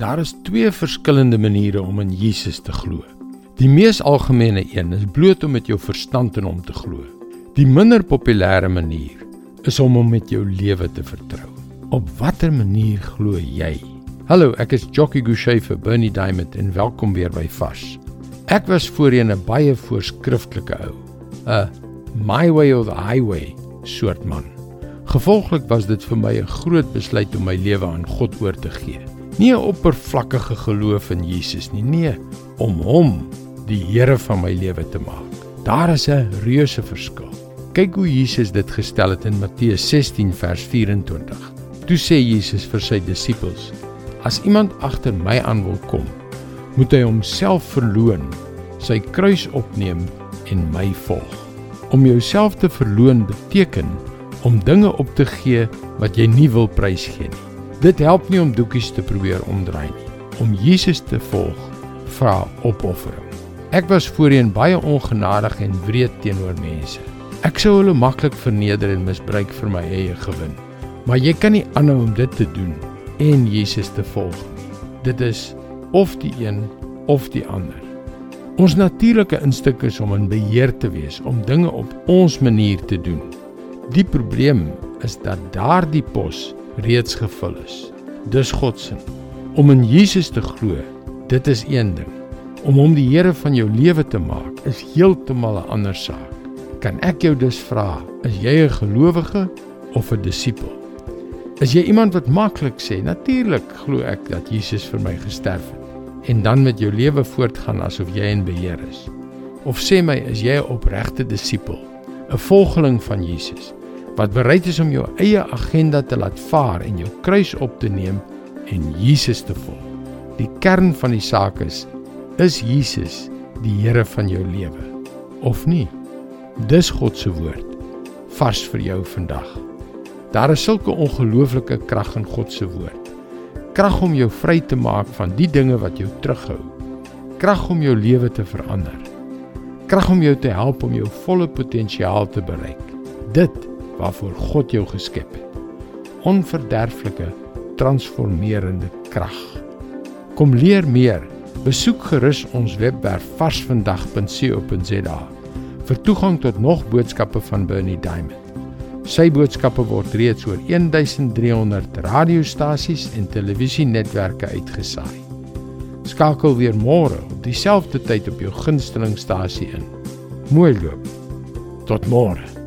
Daar is twee verskillende maniere om in Jesus te glo. Die mees algemene een is bloot om met jou verstand in hom te glo. Die minder populêre manier is om hom met jou lewe te vertrou. Op watter manier glo jy? Hallo, ek is Jockey Gouchee vir Bernie Diamond en welkom weer by Fas. Ek was voorheen 'n baie voorskriftelike ou, 'n my way or the highway soort man. Gevolglik was dit vir my 'n groot besluit om my lewe aan God oor te gee. Nie 'n oppervlakkige geloof in Jesus nie, nee, om hom die Here van my lewe te maak. Daar is 'n reuse verskil. Kyk hoe Jesus dit gestel het in Matteus 16 vers 24. Toe sê Jesus vir sy disippels: As iemand agter my aan wil kom, moet hy homself verloën, sy kruis opneem en my volg. Om jouself te verloën beteken om dinge op te gee wat jy nie wil prysgee nie. Dit help nie om doekies te probeer omdraai nie. Om Jesus te volg, vra opoffering. Ek was voorheen baie ongenadig en wreed teenoor mense. Ek sou hulle maklik verneder en misbruik vir my eie gewin. Maar jy kan nie aanhou om dit te doen en Jesus te volg. Dit is of die een of die ander. Ons natuurlike instink is om in beheer te wees, om dinge op ons manier te doen. Die probleem is dat daardie pos reeds gevul is. Dis God se. Om in Jesus te glo, dit is een ding. Om hom die Here van jou lewe te maak, is heeltemal 'n ander saak. Kan ek jou dus vra, is jy 'n gelowige of 'n disipel? Is jy iemand wat maklik sê, natuurlik glo ek dat Jesus vir my gesterf het en dan met jou lewe voortgaan asof jy in beheer is? Of sê my, is jy 'n opregte disipel, 'n volgeling van Jesus? Wat bereid is om jou eie agenda te laat vaar en jou kruis op te neem en Jesus te volg. Die kern van die saak is is Jesus die Here van jou lewe of nie? Dis God se woord vars vir jou vandag. Daar is sulke ongelooflike krag in God se woord. Krag om jou vry te maak van die dinge wat jou terughou. Krag om jou lewe te verander. Krag om jou te help om jou volle potensiaal te bereik. Dit waarvoor God jou geskep het. Onverderflike, transformerende krag. Kom leer meer. Besoek gerus ons webwerf varsvandag.co.za vir toegang tot nog boodskappe van Bernie Diamond. Sy boodskappe word reeds oor 1300 radiostasies en televisienetwerke uitgesaai. Skakel weer môre op dieselfde tyd op jou gunstelingstasie in. Mooi loop. Tot môre.